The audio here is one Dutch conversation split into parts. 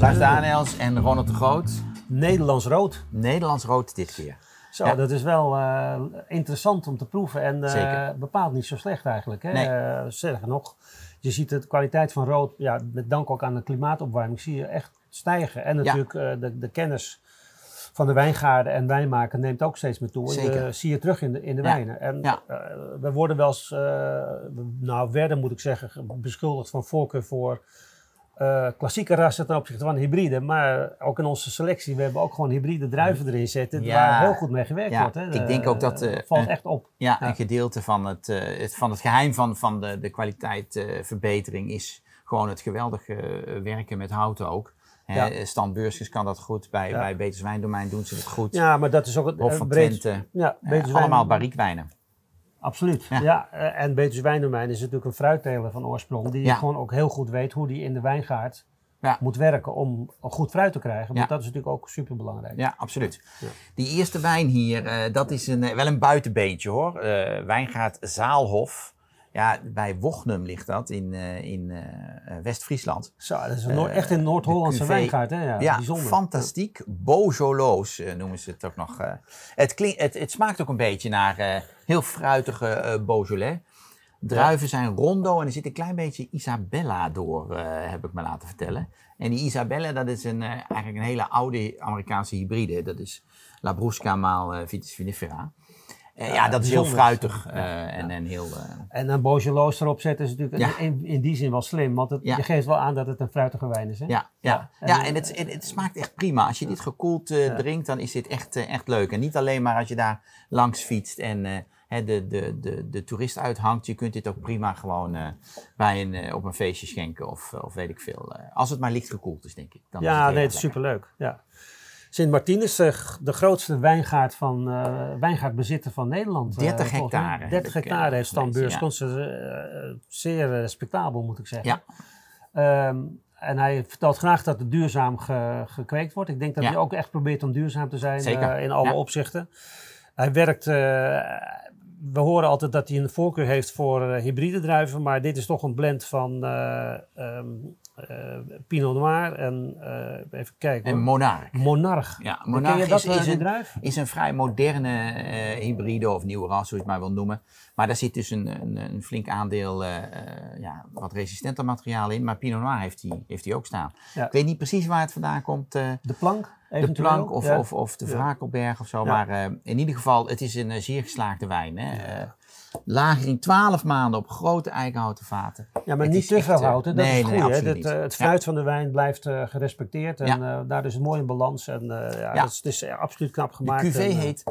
Lars Daniels en Ronald de Groot. Nederlands rood. Nederlands rood dit keer. Zo, Ja. dat is wel eh, interessant om te proeven en eh, Zeker. bepaald niet zo slecht eigenlijk. Hè? Nee. Eh, sterker nog, je ziet de kwaliteit van rood, ja, met dank ook aan de klimaatopwarming, zie je echt stijgen. En natuurlijk eh, de, de kennis van de wijngaarden en wijnmaken neemt ook steeds meer toe. Zeker. je zie je terug in de, in de Ja. wijnen. En Ja. eh, we worden wel eens, eh, nou werden moet ik zeggen, beschuldigd van voorkeur voor eh, klassieke rassen ten opzichte van hybride. Maar ook in onze selectie, we hebben ook gewoon hybride druiven erin zitten, Ja. waar heel goed mee gewerkt Ja, wordt. Hè? ik denk ook dat, Eh, eh, valt eh, echt op. Ja, Ja. een gedeelte van het, eh, het, van het geheim van, van de, de kwaliteitverbetering is gewoon het geweldige eh, werken met houten ook. Ja. Stan Beurskens kan dat goed, bij, Ja. bij Beters Wijndomein doen ze het goed. Ja, maar dat is ook het Hof eh, van breed- Twente. Ja, Eh, allemaal Wijn- barriekwijnen. Absoluut. Ja. Ja. eh, en Betuws Wijndomein is natuurlijk een fruitteler van oorsprong. Die Ja. gewoon ook heel goed weet hoe die in de wijngaard Ja. moet werken om goed fruit te krijgen. Want dat is natuurlijk ook super belangrijk. Ja, absoluut. Die eerste wijn hier, eh, dat is een, eh, wel een buitenbeentje hoor. Wijngaard Zaalhof. Ja, bij Wochnum ligt dat in, eh, in eh, eh, West-Friesland. Zo, dat is een echt een Noord-Hollandse wijngaard. Hè? Ja, Ja, bijzonder. fantastiek. Beaujoloos eh, noemen ze het ook nog. Het, het, het smaakt ook een beetje naar heel fruitige Beaujolais. Druiven zijn rondo en er zit een klein beetje Isabella door, heb ik me laten vertellen. En die Isabella, dat is een, eigenlijk een hele oude Amerikaanse hybride. Dat is Labrusca maal Vitis vinifera. Eh, ja, dat is heel fruitig eh, en, en heel... eh, En een Beaujoloos erop zetten is natuurlijk Ja. in, in die zin wel slim. Want het, je geeft wel aan dat het een fruitige wijn is. Hè? Ja, ja. En, ja en het, het, het smaakt echt prima. Als je dit gekoeld drinkt, dan is dit echt, echt leuk. En niet alleen maar als je daar langs fietst en hè, de, de, de, de toerist uithangt. Je kunt dit ook prima gewoon bij een, op een feestje schenken of, of weet ik veel. Als het maar licht gekoeld is, denk ik. Dan Ja, nee, het is superleuk. Ja. Sint Martin is de, grootste wijngaard van, eh wijngaardbezitter van Nederland. eh, 30 volgens mij. hectare heb 30 ik, eh, hectare heeft Beurskons. eh, zeer eh, respectabel, moet ik zeggen. Ja, Ehm, en hij vertelt graag dat het duurzaam ge- gekweekt wordt. Ik denk dat Ja. hij ook echt probeert om duurzaam te zijn eh, in alle ja. opzichten. Hij werkt, eh, we horen altijd dat hij een voorkeur heeft voor eh, hybride druiven, maar dit is toch een blend van eh, ehm, eh, Pinot Noir en eh, even kijken. en hoor. Monarch. Monarch. Ja, Monarch dat, is, eh, is, die een, druif? is een vrij moderne eh, hybride of nieuwe ras, hoe je het maar wil noemen. Maar daar zit dus een, een, een flink aandeel eh, eh, ja, wat resistenter materiaal in. Maar Pinot Noir heeft hij heeft die ook staan. Ja. Ik weet niet precies waar het vandaan komt. eh, De plank? de plank of, Ja. of, of de. Vrakelberg of zo. Ja. Maar eh, in ieder geval, het is een eh, zeer geslaagde wijn. Hè? Eh, lagering 12 maanden op grote eikenhouten vaten. Ja, maar Het niet te echt, veel eh, houten. Dat nee, is het nee, hè. Dat, eh, het fruit van de wijn blijft eh, gerespecteerd. En Ja. eh, daar is het mooi in balans. En eh, ja. Dat is, het is eh, absoluut knap De gemaakt. en, eh, heet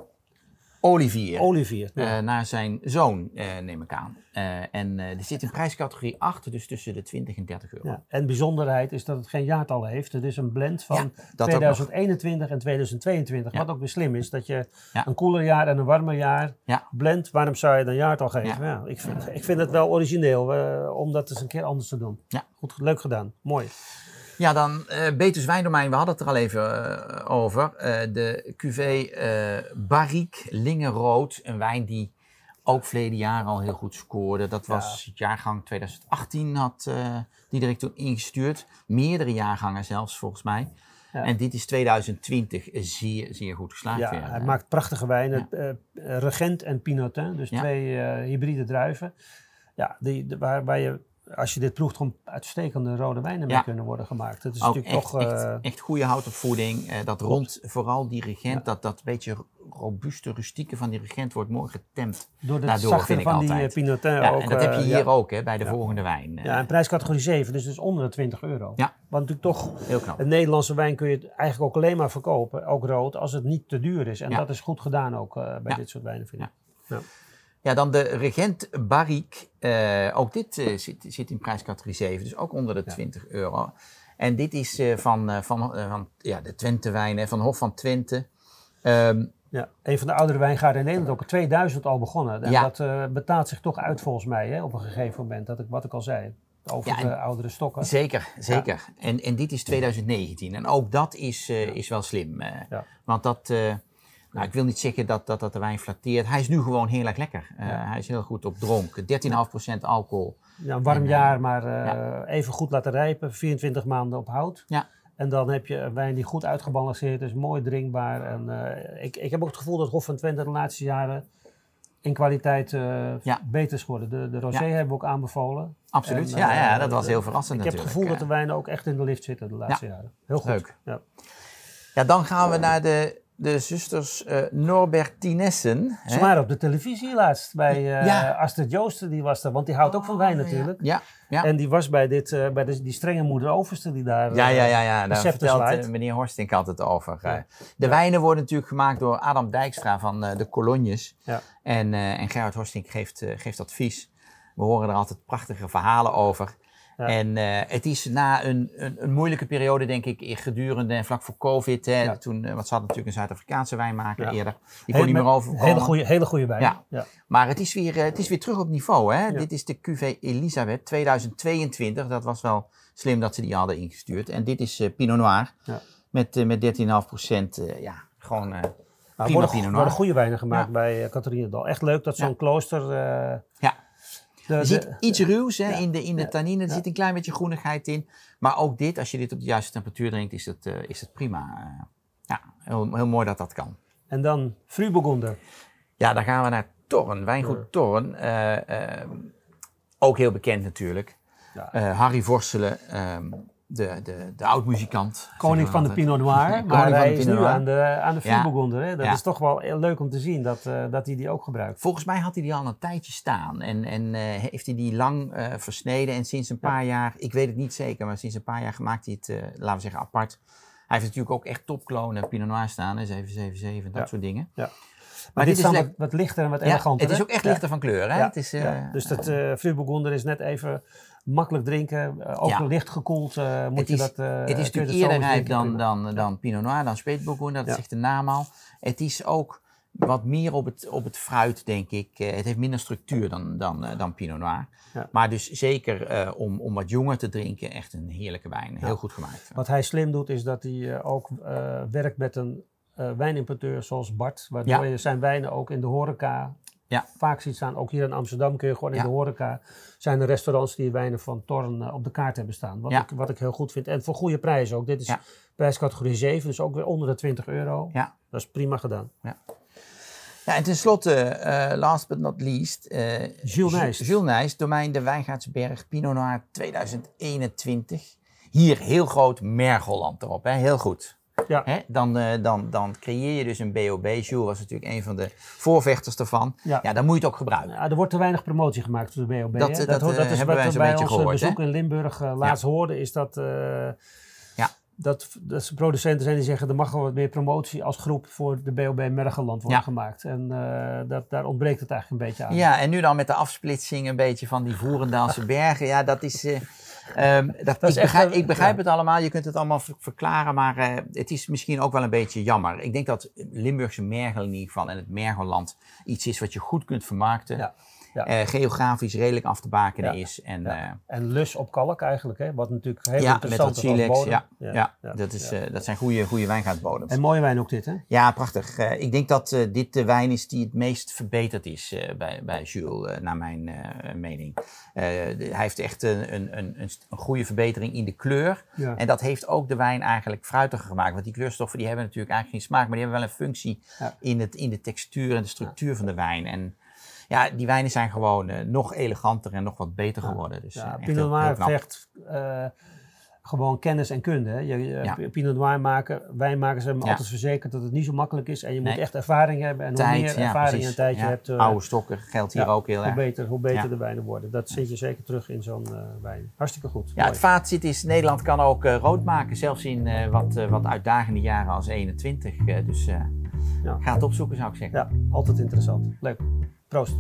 Olivier. Olivier. ja. Eh, naar zijn zoon, eh, neem ik aan. Eh, en er zit in prijscategorie 8, dus tussen de 20 en 30 euro. Ja. En bijzondheid is dat het geen jaartal heeft. Het is een blend van Ja, dat ook 2021 en 2022. Ja. Wat ook weer slim is, dat je een koeler jaar en een warmer jaar Ja. blendt. Waarom zou je dan jaartal geven? Ik, vind, ik vind het wel origineel om dat eens een keer anders te doen. Ja. Goed, leuk gedaan. Mooi. Ja, dan eh Betus Wijndomein, we hadden het er al even eh, over. Eh, de cuvée eh Barrique Lingenrood, een wijn die ook verleden jaar al heel goed scoorde. Dat was het jaargang 2018, had eh die direct toen ingestuurd. Meerdere jaargangen zelfs, volgens mij. Ja. En dit is 2020 zeer, zeer goed geslaagd Ja, weer. hij maakt prachtige wijnen. Regent en Pinotin, dus twee hybride druiven. Ja, die, de- waar, waar je, als je dit proeft, gewoon uitstekende rode wijnen mee Ja. kunnen worden gemaakt. Het is ook natuurlijk echt, toch... echt, eh, echt goede houtopvoeding. Eh, dat rond, vooral die regent, dat, dat beetje robuuste, rustieke van die regent wordt mooi getemd. door de daardoor, zachte vind ik van die altijd. eh, Pinotin Ja, ook. en dat heb je hier ja. ook, hè, bij de volgende wijn. Ja, en prijscategorie 7, dus dus onder de 20 euro. Ja. Want natuurlijk toch, Heel knap. een Nederlandse wijn kun je eigenlijk ook alleen maar verkopen, ook rood, als het niet te duur is. En dat is goed gedaan ook bij dit soort wijnen, vind ik. Ja. Ja. Dan de Regent Barrique. Eh, ook dit eh, zit, zit in prijscategorie 7, dus ook onder de 20 euro. En dit is eh, van, van, van ja, de Twente wijnen, van Hof van Twente. Ehm, Ja, een van de oudere wijngaarden in Nederland, ook in 2000 al begonnen. En Ja. dat betaalt zich toch uit volgens mij, hè, op een gegeven moment, dat ik, wat ik al zei, over Ja, en- de oudere stokken. Zeker, zeker. En, en dit is 2019. En ook dat is, is wel slim. Ja. Want dat, nou, ik wil niet zeggen dat, dat dat de wijn flatteert. Hij is nu gewoon heel erg lekker. Eh, Hij is heel goed op dronk. 13,5% alcohol. Ja, een warm En, eh, jaar, maar eh, even goed laten rijpen, 24 maanden op hout. Ja. En dan heb je een wijn die goed uitgebalanceerd is, mooi drinkbaar. En, ik, ik heb ook het gevoel dat Hof van Twente de laatste jaren in kwaliteit Ja. beter is geworden. De, de rosé hebben we ook aanbevolen. Absoluut. En, ja, ja, dat was heel verrassend Ik heb het gevoel dat de wijnen ook echt in de lift zitten de laatste jaren. Heel goed. Leuk. Ja. Ja, dan gaan we naar de, de zusters eh Norbertinessen. Ze waren op de televisie laatst bij eh Ja. Astrid Joosten, die was er, want die houdt ook van wijn natuurlijk. Ja, ja. En die was bij, dit, eh, bij de, die strenge moeder Overste die daar... Ja, ja, ja, ja. daar vertelt meneer Horstink altijd over. Ja. Eh, De wijnen worden natuurlijk gemaakt door Adam Dijkstra van eh, de Colognes. Ja. En, eh, en Gerard Horstink geeft, geeft advies. We horen er altijd prachtige verhalen over. Ja. En eh, het is na een, een, een moeilijke periode, denk ik, gedurende en vlak voor COVID. Hè, Ja. toen, eh, want ze hadden natuurlijk een Zuid-Afrikaanse wijnmaker Ja. eerder. Die kon niet meer overkomen. Hele goede, hele goede wijn. Ja. Maar het is weer, eh, het is weer terug op niveau. Hè? Dit is de QV Elisabeth 2022. Dat was wel slim dat ze die hadden ingestuurd. En dit is Pinot Noir Ja. met, met 13,5 procent. ja, gewoon Nou, prima worden, Pinot Noir. worden goede wijnen gemaakt bij uh, Catharinendal. Echt leuk dat zo'n klooster... Ja. Je ziet iets ruws hè, in de, in de tannine. Er zit een klein beetje groenigheid in. Maar ook dit, als je dit op de juiste temperatuur drinkt, is het, eh, is het prima. Eh, ja, heel, heel mooi dat dat kan. En dan Fruburgunder. Ja, dan gaan we naar Torren, Wijngoed. Torren. Eh, ook heel bekend natuurlijk. Ja. Harry Vorselen, ehm, de, de, de oud-muzikant. Koning van de. Pinot Noir. Maar hij is nu Noir. aan de, aan de Ja. Dat Ja. is toch wel heel leuk om te zien dat, eh, dat hij die ook gebruikt. Volgens mij had hij die al een tijdje staan. En, en eh, heeft hij die lang eh, versneden. En sinds een paar jaar, ik weet het niet zeker, maar sinds een paar jaar maakt hij het, eh, laten we zeggen, apart. Hij heeft natuurlijk ook echt topklonen Pinot Noir staan. hè, 777, dat Ja. soort dingen. Ja. Maar, Maar, dit dit is is dan wat, wat lichter en wat ja, eleganter. het is ook echt lichter van kleur. Hè? Het is, ja. Dus dat Fruburgunder is net even makkelijk drinken. ook Ja. licht gekoeld moet Het je is- dat... eh, Het is je natuurlijk dat eerder rijp dan, dan, dan Pinot Noir, dan Spätburgunder, dat Ja. zegt de naam al. Het is ook wat meer op het, op het fruit, denk ik. Eh, het heeft minder structuur dan, dan, eh, dan Pinot Noir. Ja. Maar dus zeker eh, om, om wat jonger te drinken, echt een heerlijke wijn. Heel goed gemaakt. Wat hij slim doet is dat hij ook werkt met een eh, wijnimporteur zoals Bart. Waardoor je zijn wijnen ook in de horeca Ja. vaak ziet staan. Ook hier in Amsterdam kun je gewoon in de horeca... zijn er restaurants die wijnen van Torn op de kaart hebben staan. Wat, Ja. ik, wat ik heel goed vind. En voor goede prijzen ook. Dit is prijscategorie 7, dus ook weer onder de 20 euro. Ja. Dat is prima gedaan. Ja, en tenslotte, eh, last but not least, eh, Jules Nijst. Jules Nijst, domein de Wijngaardsberg, Pinot Noir 2021. Hier heel groot Mergelland erop, hè? heel goed. Ja. Hè? Dan, eh, dan, dan creëer je dus een BOB. Jules was natuurlijk een van de voorvechters daarvan. Ja. Ja, dan moet je het ook gebruiken. Ja, er wordt te weinig promotie gemaakt door de BOB. Dat, eh, dat, hoort- eh, hebben wij wat zo'n bij beetje onze gehoord, bezoek in Limburg laatst hoorden, is dat, Ja. Dat, dat er producenten zijn die zeggen er mag wel wat meer promotie als groep voor de BOB Mergeland worden Ja. gemaakt. En eh, dat, daar ontbreekt het eigenlijk een beetje aan. Ja, en nu dan met de afsplitsing een beetje van die Voerendaalse bergen. Ja, dat is... eh, ehm, dat, is ik, echt begrijp, een- ik begrijp ja. het allemaal, je kunt het allemaal ver- verklaren, maar eh, het is misschien ook wel een beetje jammer. Ik denk dat Limburgse Mergel in ieder geval en het Mergelland iets is wat je goed kunt vermarkten. Ja, ja. Eh, geografisch redelijk af te bakenen is. En, eh, En lus op kalk eigenlijk, hè? wat natuurlijk heel ja, interessant is silex. Ja, ja, dat, is, eh, dat zijn goede, goede wijngaardbodems. En mooie wijn ook dit, hè? Ja, prachtig. Ik denk dat dit de wijn is die het meest verbeterd is bij, bij Jules, naar mijn mening. Hij heeft echt een, een, een, een goede verbetering in de kleur. En dat heeft ook de wijn eigenlijk fruitiger gemaakt. Want die kleurstoffen die hebben natuurlijk eigenlijk geen smaak, maar die hebben wel een functie Ja. in, het, in de textuur en de structuur van de wijn. En ja, die wijnen zijn gewoon eh, nog eleganter en nog wat beter geworden. Dus, eh, Ja, echt Pinot Noir vergt eh, gewoon kennis en kunde. Hè. Je, Ja. Pinot Noir maken, wijnmakers hebben me altijd verzekerd dat het niet zo makkelijk is. En je moet echt ervaring hebben. En hoe meer ervaring en tijd je hebt, eh, Oude stokken geldt hier ook heel hoe erg. beter, hoe beter de wijnen worden. Dat zit je zeker terug in zo'n eh, wijn. Hartstikke goed. Ja, Mooi. het faatzit is, Nederland kan ook eh, rood maken, zelfs in eh, wat, eh, wat uitdagende jaren als 21. Eh, dus eh. Ga het opzoeken, zou ik zeggen. Ja, altijd interessant. Leuk. Proost.